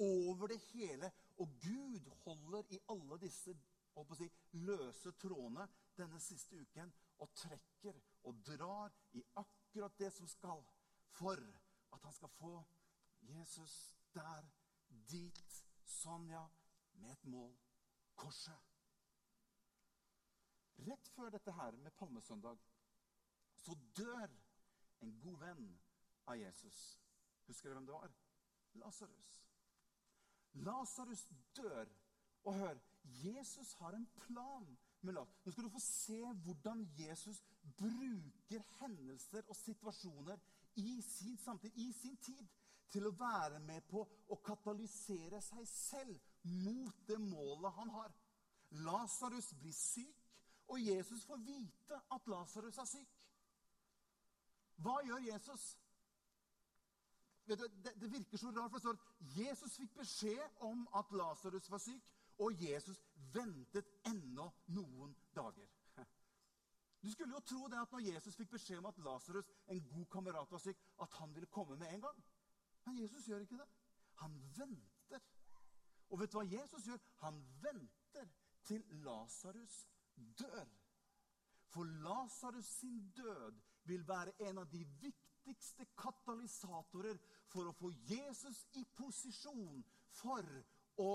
over det hele. Og Gud holder i alle disse si, løse trådene denne siste uken og trekker og drar i akkurat det som skal, for at han skal få Jesus der, dit, sånn, ja, med et mål korset. Rett før dette her med palmesøndag så dør en god venn av Jesus. Husker dere hvem det var? Lasarus. Lasarus dør. Og hør, Jesus har en plan. Nå skal du få se hvordan Jesus bruker hendelser og situasjoner i sin samtid, i sin tid, til å være med på å katalysere seg selv mot det målet han har. Lasarus blir syk, og Jesus får vite at Lasarus er syk. Hva gjør Jesus? Du, det, det, virker så rart, for det står at Jesus fikk beskjed om at Lasarus var syk, og Jesus ventet ennå noen dager. Du skulle jo tro det at når Jesus fikk beskjed om at Lasarus, en god kamerat, var syk, at han ville komme med en gang. Men Jesus gjør ikke det. Han venter. Og vet du hva Jesus gjør? Han venter til Lasarus dør. For Lasarus sin død vil være en av de viktigste katalysatorer for å få Jesus i posisjon for å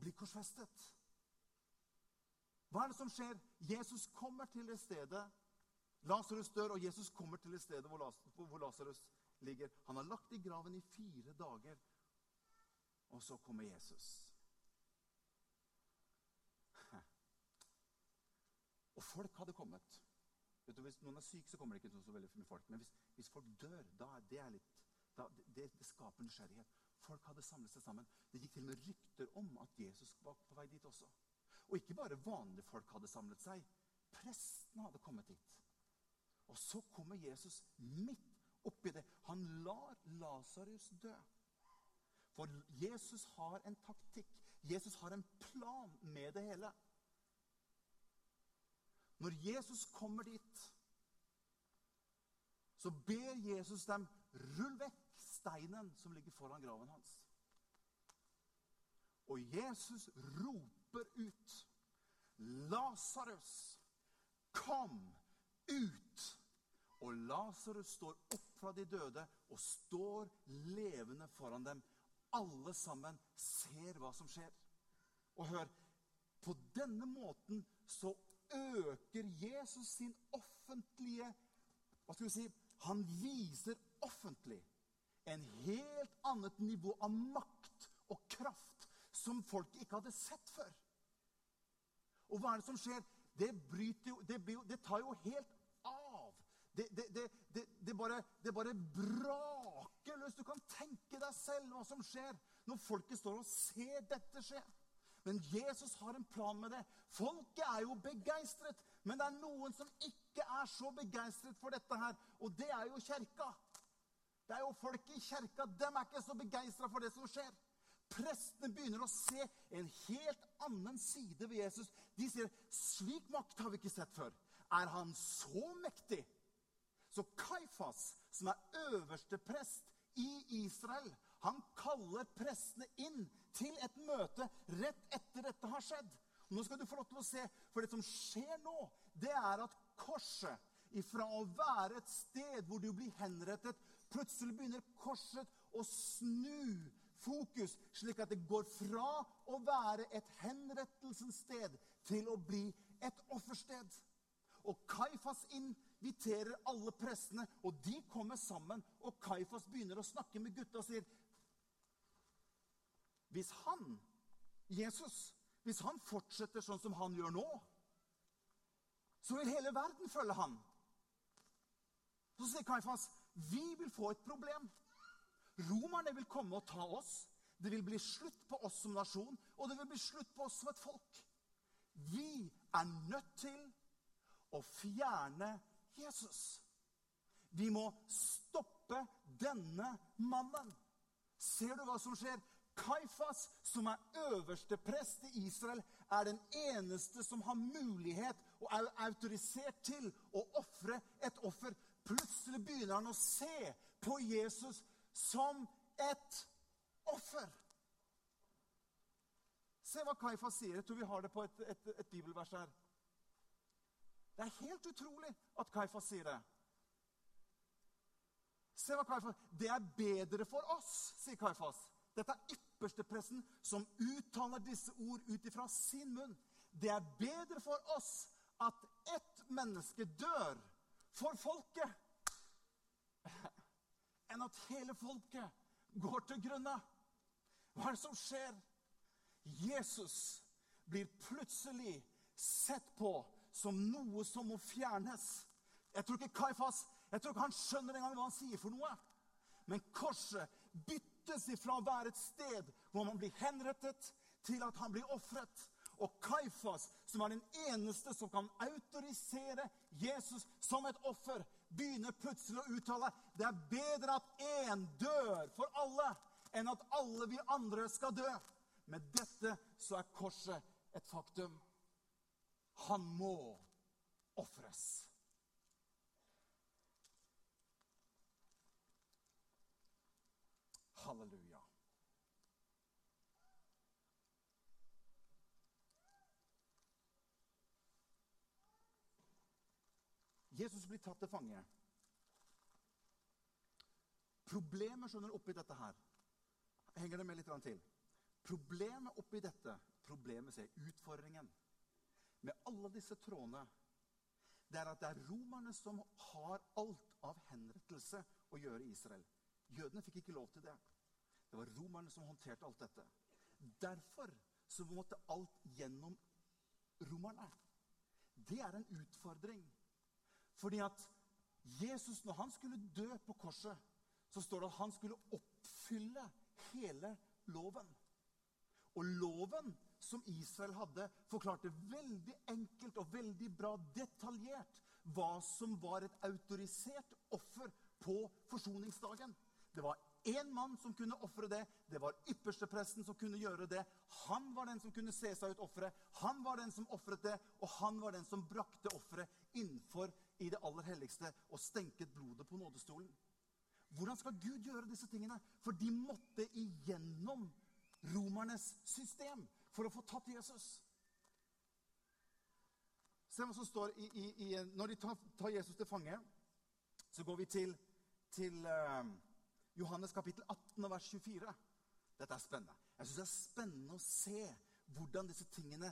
bli korsfestet. Hva er det som skjer? Jesus kommer til det stedet. Lasarus dør, og Jesus kommer til det stedet hvor Lasarus ligger. Han har lagt i graven i fire dager, og så kommer Jesus. Og folk hadde kommet. Du, hvis noen er syk, så kommer det ikke så veldig mye folk. Men hvis, hvis folk dør, da er det litt da, det, det, skaper nysgjerrighet. Folk hadde samlet seg sammen. Det gikk til og med rykter om at Jesus var på vei dit også. Og ikke bare vanlige folk hadde samlet seg. Prestene hadde kommet dit. Og så kommer Jesus midt oppi det. Han lar Lasarus dø. For Jesus har en taktikk. Jesus har en plan med det hele. Når Jesus kommer dit, så ber Jesus dem rull vekk steinen som ligger foran graven hans. Og Jesus roper ut, 'Lasarus, kom ut!' Og Lasarus står opp fra de døde og står levende foran dem. Alle sammen ser hva som skjer. Og hør, på denne måten så øker Jesus sin offentlige Hva skal vi si? Han viser offentlig en helt annet nivå av makt og kraft som folk ikke hadde sett før. Og hva er det som skjer? Det, jo, det, det tar jo helt av. Det, det, bare, bare braker løs. Du kan tenke deg selv hva som skjer når folket står og ser dette skje. Men Jesus har en plan med det. Folket er jo begeistret. Men det er noen som ikke er så begeistret for dette her. Og det er jo kjerka. Det er jo folket i kjerka. Dem er ikke så begeistra for det som skjer. Prestene begynner å se en helt annen side ved Jesus. De sier, 'Slik makt har vi ikke sett før.' Er han så mektig? Så Kaifas, som er øverste prest i Israel, han kaller prestene inn til et møte rett etter dette har skjedd. Nå skal du få lov til å se, for det som skjer nå, det er at korset, ifra å være et sted hvor du blir henrettet, plutselig begynner korset å snu fokus, slik at det går fra å være et henrettelsens sted til å bli et offersted. Og Kaifas inviterer alle prestene, og de kommer sammen. Og Kaifas begynner å snakke med gutta og sier hvis han, Jesus, hvis han fortsetter sånn som han gjør nå, så vil hele verden følge han. Så sier Kaifas, vi vil få et problem. Romerne vil komme og ta oss. Det vil bli slutt på oss som nasjon, og det vil bli slutt på oss som et folk. Vi er nødt til å fjerne Jesus. Vi må stoppe denne mannen. Ser du hva som skjer? Kaifas, som er øverste prest i Israel, er den eneste som har mulighet og er autorisert til å ofre et offer. Plutselig begynner han å se på Jesus som et offer. Se hva Kaifas sier. Jeg tror vi har det på et, et, et bibelvers her. Det er helt utrolig at Kaifas sier det. Se hva Kaifas Det er bedre for oss, sier Kaifas. Dette er ypperstepresten som uttaler disse ord ut ifra sin munn. Det er bedre for oss at ett menneske dør for folket, enn at hele folket går til grunne. Hva er det som skjer? Jesus blir plutselig sett på som noe som må fjernes. Jeg tror ikke Kaifas jeg tror ikke han skjønner engang hva han sier for noe. Men korset byttes ifra å være et sted hvor man blir henrettet, til at han blir ofret. Og Kaifas, som er den eneste som kan autorisere Jesus som et offer, begynner plutselig å uttale det er bedre at én dør for alle, enn at alle vi andre skal dø. Med dette så er korset et faktum. Han må ofres. Halleluja. Jesus blir tatt til fange. Problemet skjønner oppi dette her Henger det med litt til? Problemet oppi dette, problemet ser utfordringen med alle disse trådene, det er at det er romerne som har alt av henrettelse å gjøre i Israel. Jødene fikk ikke lov til det. Det var romerne som håndterte alt dette. Derfor så måtte alt gjennom romerne. Det er en utfordring. Fordi at Jesus, når han skulle dø på korset, så står det at han skulle oppfylle hele loven. Og loven som Israel hadde, forklarte veldig enkelt og veldig bra detaljert hva som var et autorisert offer på forsoningsdagen. Det var én mann som kunne ofre det. Det var ypperstepresten som kunne gjøre det. Han var den som kunne se seg ut offeret. Han var den som ofret det, og han var den som brakte offeret innenfor i det aller helligste og stenket blodet på nådestolen. Hvordan skal Gud gjøre disse tingene? For de måtte igjennom romernes system for å få tatt Jesus. Se hva som står i, i, i Når de tar, tar, Jesus til fange, så går vi til, til uh, Johannes kapittel 18 vers 24. Dette er spennende. Jeg syns det er spennende å se hvordan disse tingene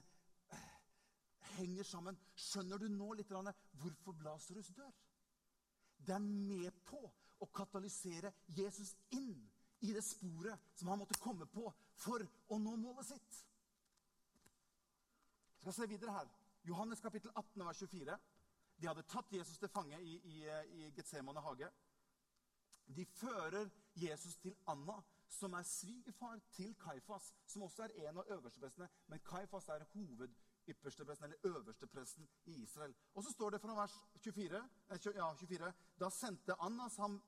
eh, henger sammen. Skjønner du nå litt hvorfor Blasarus dør? Det er med på å katalysere Jesus inn i det sporet som han måtte komme på for å nå målet sitt. Jeg skal se videre her. Johannes kapittel 18 vers 24. De hadde tatt Jesus til fange i, i, i Getsemane hage. De fører Jesus til Anna, som er svigerfar til Kaifas, som også er en av øversteprestene. Men Kaifas er hovedypperstepresten, eller øverstepresten i Israel. Og så står det fra vers 24, eh, ja, 24 Da sendte Annas ham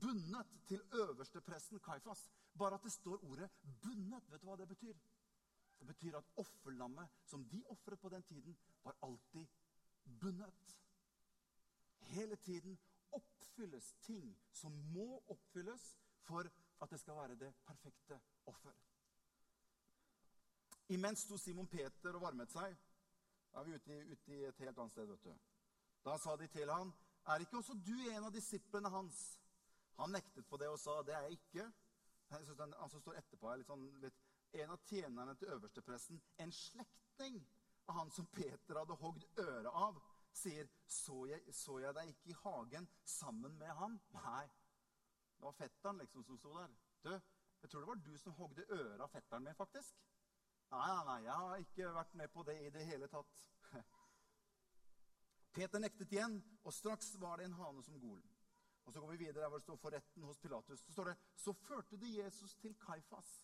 bundet til øverstepresten Kaifas. Bare at det står ordet 'bundet'. Vet du hva det betyr? Det betyr at offerlammet som de ofret på den tiden, var alltid bundet. Hele tiden oppfylles ting som må oppfylles for at det skal være det perfekte offer. Imens sto Simon Peter og varmet seg. Da er vi ute ute i et helt annet sted. vet du. Da sa de til han, 'Er ikke også du en av disiplene hans?' Han nektet på det og sa, 'Det er jeg ikke.' Han som står etterpå, her, litt sånn, litt, en av tjenerne til øverstepresten, en slektning av han som Peter hadde hogd øret av, sier, så jeg, så jeg deg ikke i hagen sammen med ham? Nei, det var fetteren liksom som sto der. Du, jeg tror det var du som hogde øret av fetteren min, faktisk. Nei, nei, nei, jeg har ikke vært med på det i det hele tatt. Peter nektet igjen, og straks var det en hane som gol. Og Så går vi videre der hvor det står 'for retten hos Pilatus'. Så står det 'så førte de Jesus til Kaifas'.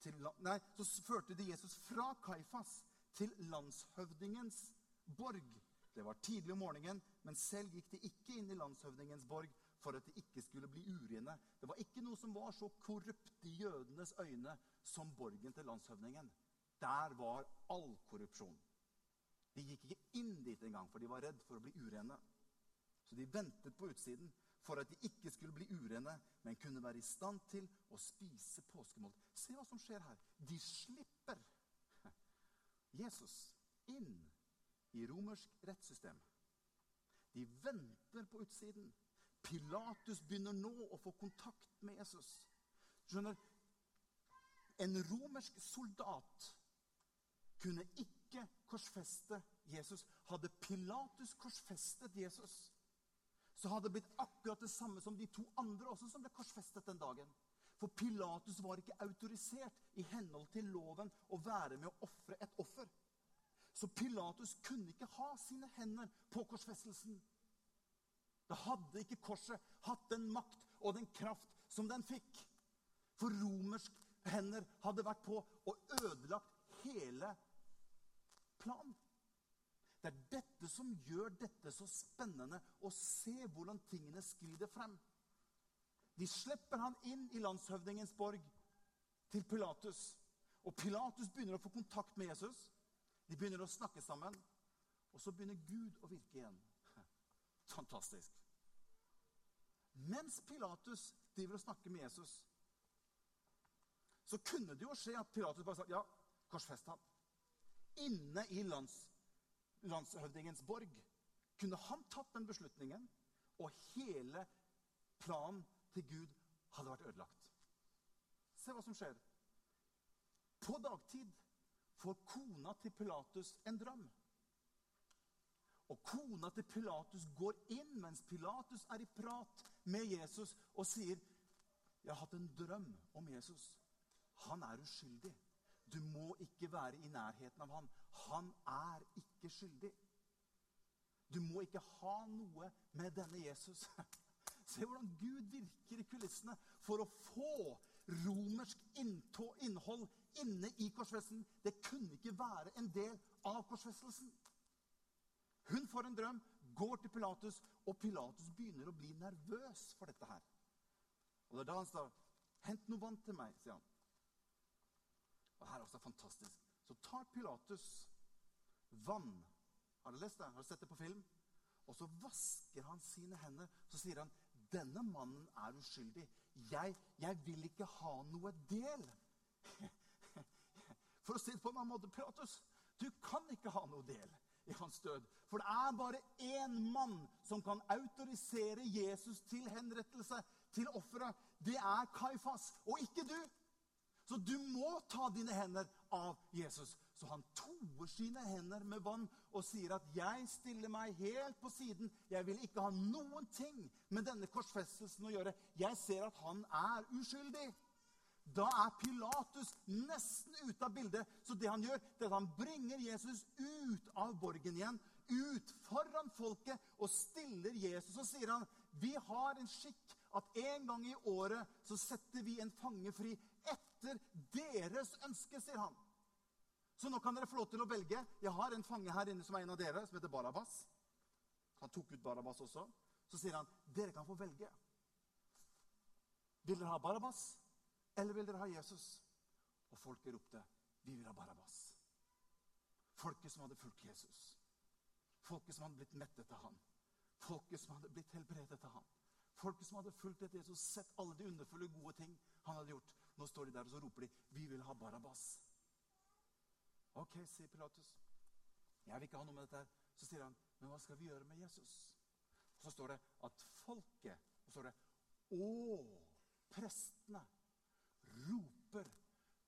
Til, nei, så førte de Jesus fra Kaifas til landshøvdingens borg. Det var tidlig om morgenen, men selv gikk de ikke inn i landshøvdingens borg for at de ikke skulle bli urene. Det var ikke noe som var så korrupt i jødenes øyne som borgen til landshøvdingen. Der var all korrupsjon. De gikk ikke inn dit engang, for de var redd for å bli urene. Så de ventet på utsiden for at de ikke skulle bli urene, men kunne være i stand til å spise påskemål. Se hva som skjer her. De slipper Jesus inn i romersk rettssystem. De venter på utsiden. Pilatus begynner nå å få kontakt med Jesus. Skjønner, En romersk soldat kunne ikke korsfeste Jesus. Hadde Pilatus korsfestet Jesus, så hadde det blitt akkurat det samme som de to andre også som ble korsfestet den dagen. For Pilatus var ikke autorisert i henhold til loven å være med å ofre et offer. Så Pilatus kunne ikke ha sine hender på korsfestelsen. Da hadde ikke korset hatt den makt og den kraft som den fikk. For romersk hender hadde vært på og ødelagt hele planen. Det er dette som gjør dette så spennende å se hvordan tingene skrider frem. De slipper han inn i landshøvdingens borg, til Pilatus. Og Pilatus begynner å få kontakt med Jesus. De begynner å snakke sammen. Og så begynner Gud å virke igjen. Fantastisk. Mens Pilatus driver og snakker med Jesus, så kunne det jo skje at Pilatus bare sa ja, korsfest ham. Inne i lands landshøvdingens borg, kunne han tatt den beslutningen, og hele planen til Gud hadde vært ødelagt. Se hva som skjer. På dagtid får kona til Pilatus en drøm. Og kona til Pilatus går inn mens Pilatus er i prat med Jesus og sier, 'Jeg har hatt en drøm om Jesus. Han er uskyldig. Du må ikke være i nærheten av han. Han er ikke skyldig. Du må ikke ha noe med denne Jesus. Se hvordan Gud virker i kulissene for å få romersk innhold inne i korsfestelsen. Det kunne ikke være en del av korsfestelsen. Hun får en drøm, går til Pilatus, og Pilatus begynner å bli nervøs for dette her. Og det er da han står 'Hent noe vann til meg', sier han. Og her er også fantastisk. Så tar Pilatus vann. Har du lest det? Har du sett det på film? Og så vasker han sine hender. Så sier han, 'Denne mannen er uskyldig. Jeg, jeg vil ikke ha noe del.' For å si det på en annen måte, Pilatus, du kan ikke ha noe del i hans død. For det er bare én mann som kan autorisere Jesus til henrettelse, til offeret. Det er Kaifas, og ikke du. Så du må ta dine hender av Jesus. Så han toer sine hender med vann og sier at 'jeg stiller meg helt på siden'. 'Jeg vil ikke ha noen ting med denne korsfestelsen å gjøre.' 'Jeg ser at han er uskyldig.' Da er Pilatus nesten ute av bildet. Så det han gjør, det er at han bringer Jesus ut av borgen igjen. Ut foran folket og stiller Jesus. Og sier han, 'Vi har en skikk at en gang i året så setter vi en fange fri etter deres ønske', sier han. Så nå kan dere få lov til å velge. Jeg har en fange her inne som er en av dere, som heter Barabas. Han tok ut Barabas også. Så sier han, 'Dere kan få velge.' Vil dere ha Barabas, eller vil dere ha Jesus? Og folket ropte, 'Vi vil ha Barabas.' Folket som hadde fulgt Jesus. Folket som hadde blitt mettet av ham. Folket som hadde blitt helbredet av ham. Folket som hadde fulgt etter Jesus, sett alle de underfulle, gode ting han hadde gjort. Nå står de der og så roper de, 'Vi vil ha Barabas'. Ok, sier Pilatus. Jeg vil ikke ha noe med dette her. Så sier han, men hva skal vi gjøre med Jesus? Så står det at folket og så står det, 'Å, prestene roper,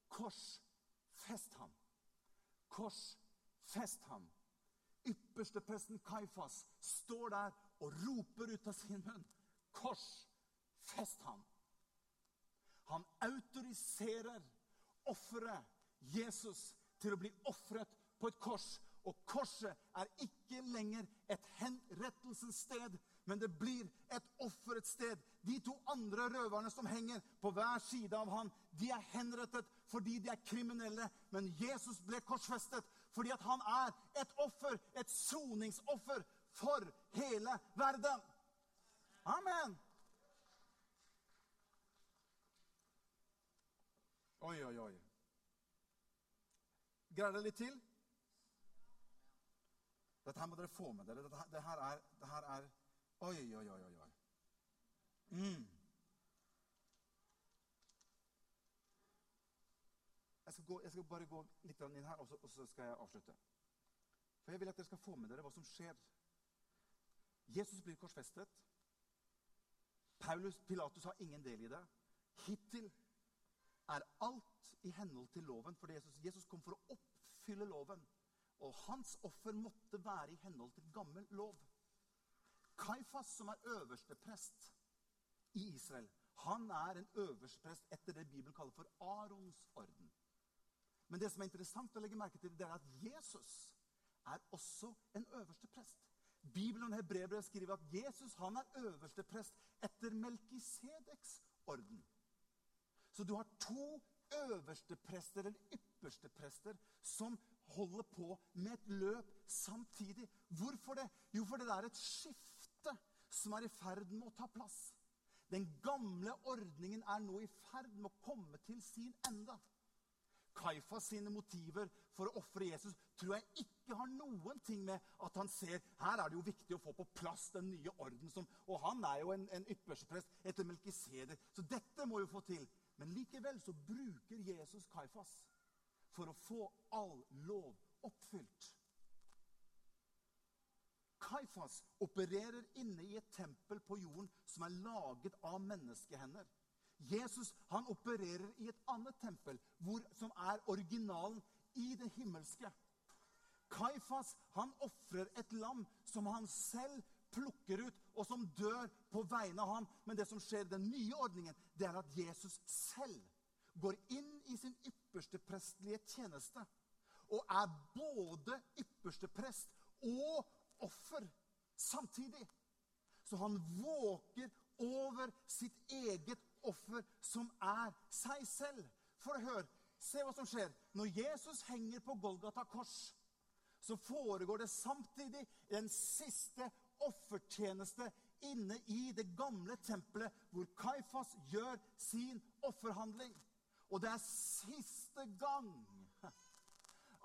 korsfest ham. Korsfest ham. Ypperste presten Kaifas står der og roper ut av sin munn. Korsfest ham. Han autoriserer offeret Jesus til å bli ofret på et kors. Og korset er ikke lenger et henrettelsens sted, men det blir et offerets sted. De to andre røverne som henger på hver side av han, de er henrettet fordi de er kriminelle. Men Jesus ble korsfestet fordi at han er et offer, et soningsoffer for hele verden. Amen. Oi, oi, oi. Greier dere litt til? Dette her må dere få med dere. Dette, det her er, det her er Oi, oi, oi, oi. Mm. Jeg skal, gå, jeg skal bare gå litt inn her, og så, og så skal jeg avslutte. For jeg vil at dere skal få med dere hva som skjer. Jesus blir korsfestet. Paulus Pilatus har ingen del i det. Hittil er alt i henhold til loven. For Jesus, Jesus kom for å oppfylle loven. Og hans offer måtte være i henhold til gammel lov. Kaifas, som er øverste prest i Israel, han er en øverste prest etter det Bibelen kaller for Arons orden. Men det som er interessant å legge merke til, det er at Jesus er også en øverste prest. Bibelen og Hebrevet skriver at Jesus han er øverste prest etter Melkisedeks orden. Så du har to øverste prester, eller ypperste prester, som holder på med et løp samtidig. Hvorfor det? Jo, for det er et skifte som er i ferd med å ta plass. Den gamle ordningen er nå i ferd med å komme til sin ende. Kaifas sine motiver for å ofre Jesus tror jeg ikke har noen ting med at han ser her er det jo viktig å få på plass den nye orden. Som, og han er jo en, en yppersteprest etter Melkisedek. så dette må jo få til. Men likevel så bruker Jesus Kaifas for å få all lov oppfylt. Kaifas opererer inne i et tempel på jorden som er laget av menneskehender. Jesus han opererer i et annet tempel, hvor, som er originalen i det himmelske. Kaifas han ofrer et lam som han selv plukker ut, og som dør på vegne av ham. Men det som skjer i den nye ordningen, det er at Jesus selv går inn i sin ypperste prestlige tjeneste og er både ypperste prest og offer samtidig. Så han våker over sitt eget offer, som er seg selv. For hør, se hva som skjer. Når Jesus henger på Golgata kors, så foregår det samtidig den siste offertjeneste inne i det gamle tempelet, hvor Kaifas gjør sin offerhandling. Og det er siste gang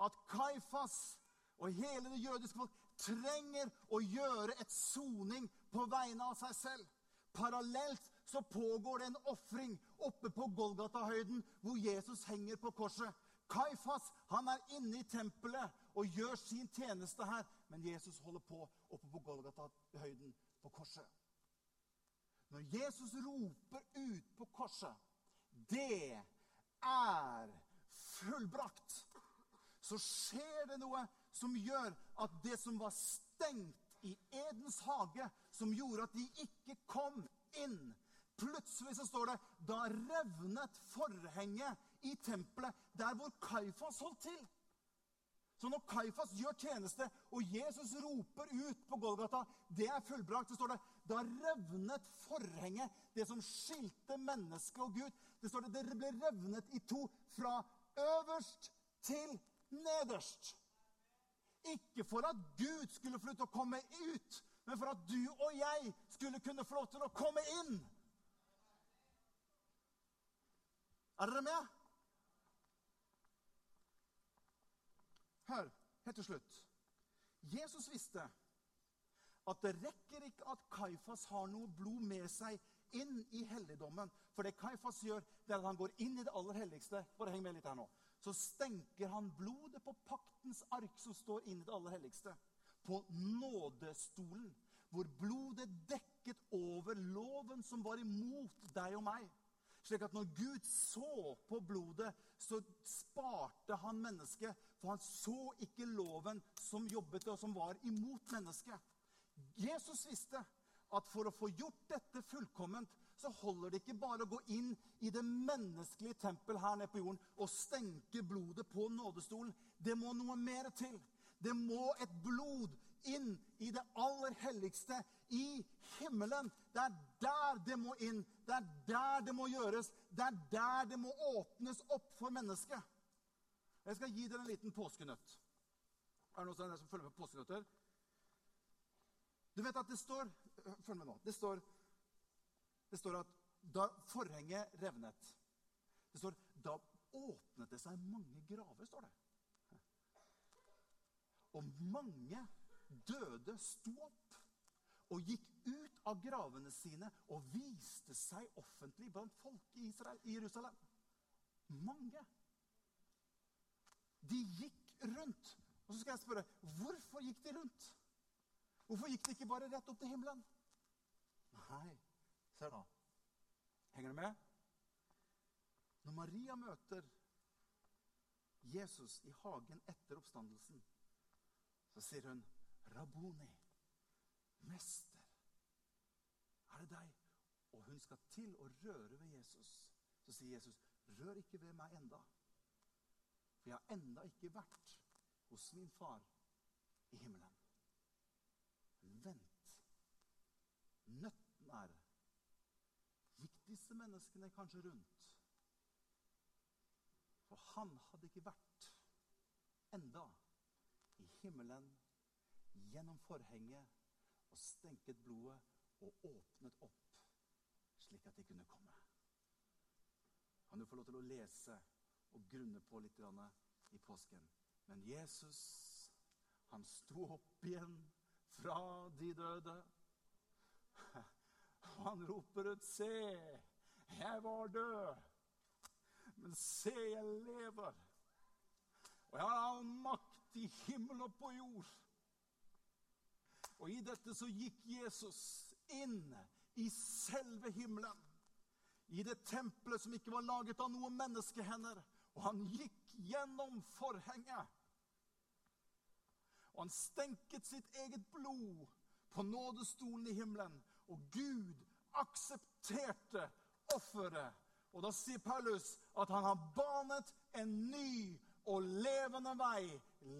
at Kaifas og hele det jødiske folk trenger å gjøre et soning på vegne av seg selv. Parallelt så pågår det en ofring oppe på Golgata-høyden, hvor Jesus henger på korset. Kaifas han er inne i tempelet og gjør sin tjeneste her. Men Jesus holder på oppe på Golgata-høyden på korset. Når Jesus roper ut på korset 'Det er fullbrakt', så skjer det noe som gjør at det som var stengt i Edens hage, som gjorde at de ikke kom inn Plutselig så står det da revnet forhenget i tempelet der hvor Kaifas holdt til. Så når Kaifas gjør tjeneste, og Jesus roper ut på Golgata, det er fullbrakt, så står det da revnet forhenget, det som skilte mennesket og Gud. Det står det, det ble revnet i to fra øverst til nederst. Ikke for at Gud skulle få lov til å komme ut, men for at du og jeg skulle kunne få lov til å komme inn. Er dere med? Hør, helt til slutt. Jesus visste at det rekker ikke at Kaifas har noe blod med seg inn i helligdommen. For det Kaifas gjør, det er at han går inn i det aller helligste. Bare heng med litt her nå. Så stenker han blodet på paktens ark som står inn i det aller helligste. På nådestolen, hvor blodet dekket over loven som var imot deg og meg. Slik at når Gud så på blodet, så sparte han mennesket. For han så ikke loven som jobbet og som var imot mennesket. Jesus visste at for å få gjort dette fullkomment, så holder det ikke bare å gå inn i det menneskelige tempel her nede på jorden og stenke blodet på nådestolen. Det må noe mer til. Det må et blod inn i det aller helligste i himmelen. Det er der det må inn. Det er der det må gjøres. Det er der det må åpnes opp for mennesket. Jeg skal gi dere en liten påskenøtt. Er det noen som følger med på påskenøtter? Du vet at det står Følg med nå. Det står, det står at da forhenget revnet Det står da åpnet det seg mange graver, står det. Og mange døde sto opp og gikk ut av gravene sine og viste seg offentlig blant folk i, Israel, i Jerusalem. Mange. de gikk rundt. Og så skal jeg spørre hvorfor gikk de rundt? Hvorfor gikk de ikke bare rett opp til himmelen? Nei, se da. Henger du med? Når Maria møter Jesus i hagen etter oppstandelsen, så sier hun, 'Raboni, mester, er det deg?' Og hun skal til å røre ved Jesus. Så sier Jesus, 'Rør ikke ved meg enda, for jeg har enda ikke vært hos min far i himmelen.' Vent. Nøtten er Gikk disse menneskene kanskje rundt? For han hadde ikke vært enda i himmelen gjennom forhenget og stenket blodet og åpnet opp, slik at de kunne komme. Kan du få lov til å lese og grunne på litt i påsken? Men Jesus, han sto opp igjen fra de døde. Og han roper ut, 'Se, jeg var død.' Men se, jeg lever. Og jeg har all makt i himmel og på jord. Og i dette så gikk Jesus inn i selve himmelen. I det tempelet som ikke var laget av noen menneskehender. Og han gikk gjennom forhenget. Og han stenket sitt eget blod på nådestolen i himmelen. Og Gud aksepterte offeret og Da sier Paulus at han har banet en ny og levende vei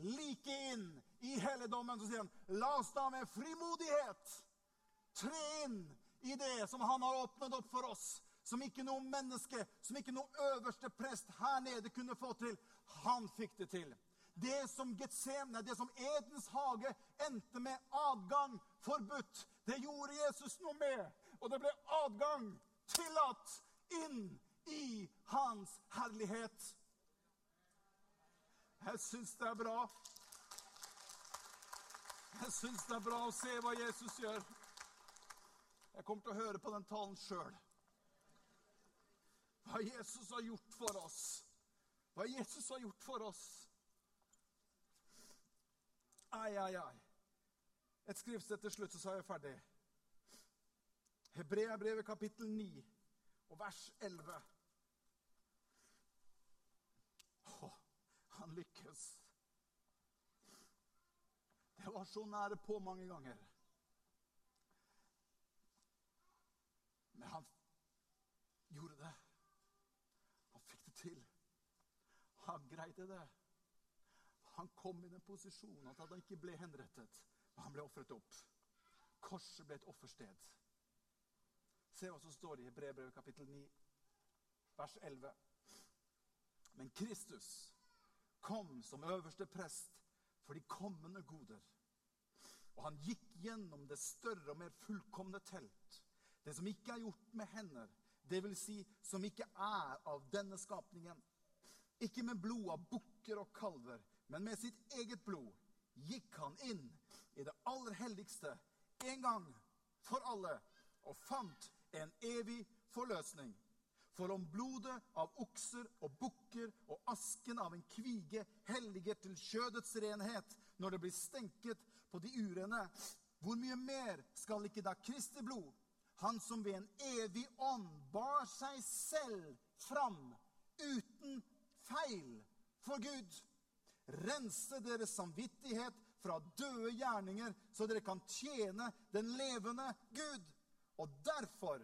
like inn i helligdommen. Så sier han, la oss da med frimodighet tre inn i det som han har åpnet opp for oss. Som ikke noe menneske, som ikke noe øverste prest her nede kunne få til. Han fikk det til. Det som Getsemne, det som Edens hage endte med adgang forbudt, det gjorde Jesus noe med. Og det ble adgang tillatt inn i hans herlighet. Jeg syns det er bra. Jeg syns det er bra å se hva Jesus gjør. Jeg kommer til å høre på den talen sjøl. Hva Jesus har gjort for oss. Hva Jesus har gjort for oss. Ai, ai, ai. Et skriftsted til slutt, så sa jeg ferdig. Hebreabrevet kapittel 9 og vers 11. Å, han lykkes. Det var så nære på mange ganger. Men han gjorde det. Han fikk det til. Han greide det. Han kom i den posisjonen at han ikke ble henrettet, men han ble ofret opp. Korset ble et offersted. Se hva som står i Hebrevet kapittel 9, vers 11. Men Kristus kom som øverste prest for de kommende goder. Og han gikk gjennom det større og mer fullkomne telt, det som ikke er gjort med hender, vil si som ikke er av denne skapningen. Ikke med blod av bukker og kalver, men med sitt eget blod gikk han inn i det aller helligste en gang for alle og fant en evig forløsning. For om blodet av okser og bukker og asken av en kvige helliger til kjødets renhet når det blir stenket på de urene, hvor mye mer skal ikke da Kristi blod, han som ved en evig ånd bar seg selv fram uten feil for Gud, rense deres samvittighet fra døde gjerninger, så dere kan tjene den levende Gud? Og derfor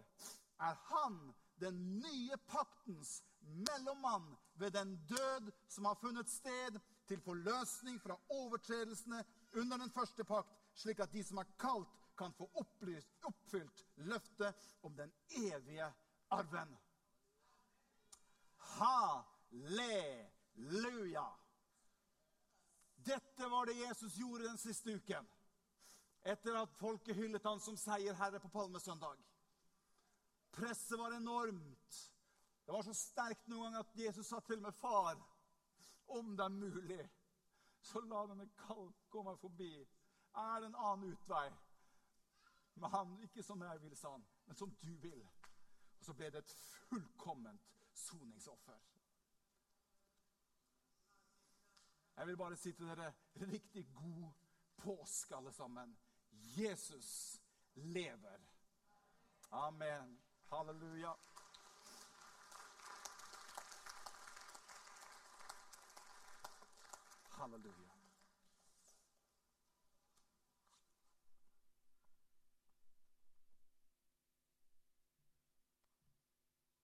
er han den nye paktens mellommann ved den død som har funnet sted til forløsning fra overtredelsene under den første pakt, slik at de som er kalt, kan få opplyst, oppfylt løftet om den evige arven. Halleluja! Dette var det Jesus gjorde den siste uken etter at folket hyllet han som seierherre på palmesøndag. Presset var enormt. Det var så sterkt noen ganger at Jesus sa til meg, 'Far, om det er mulig, så la denne kalk gå meg forbi.' Er det en annen utvei? Men han, ikke som jeg vil, sa han, men som du vil. Og så ble det et fullkomment soningsoffer. Jeg vil bare si til dere riktig god påske, alle sammen. Jesus lever. Amen. Halleluja. Halleluja.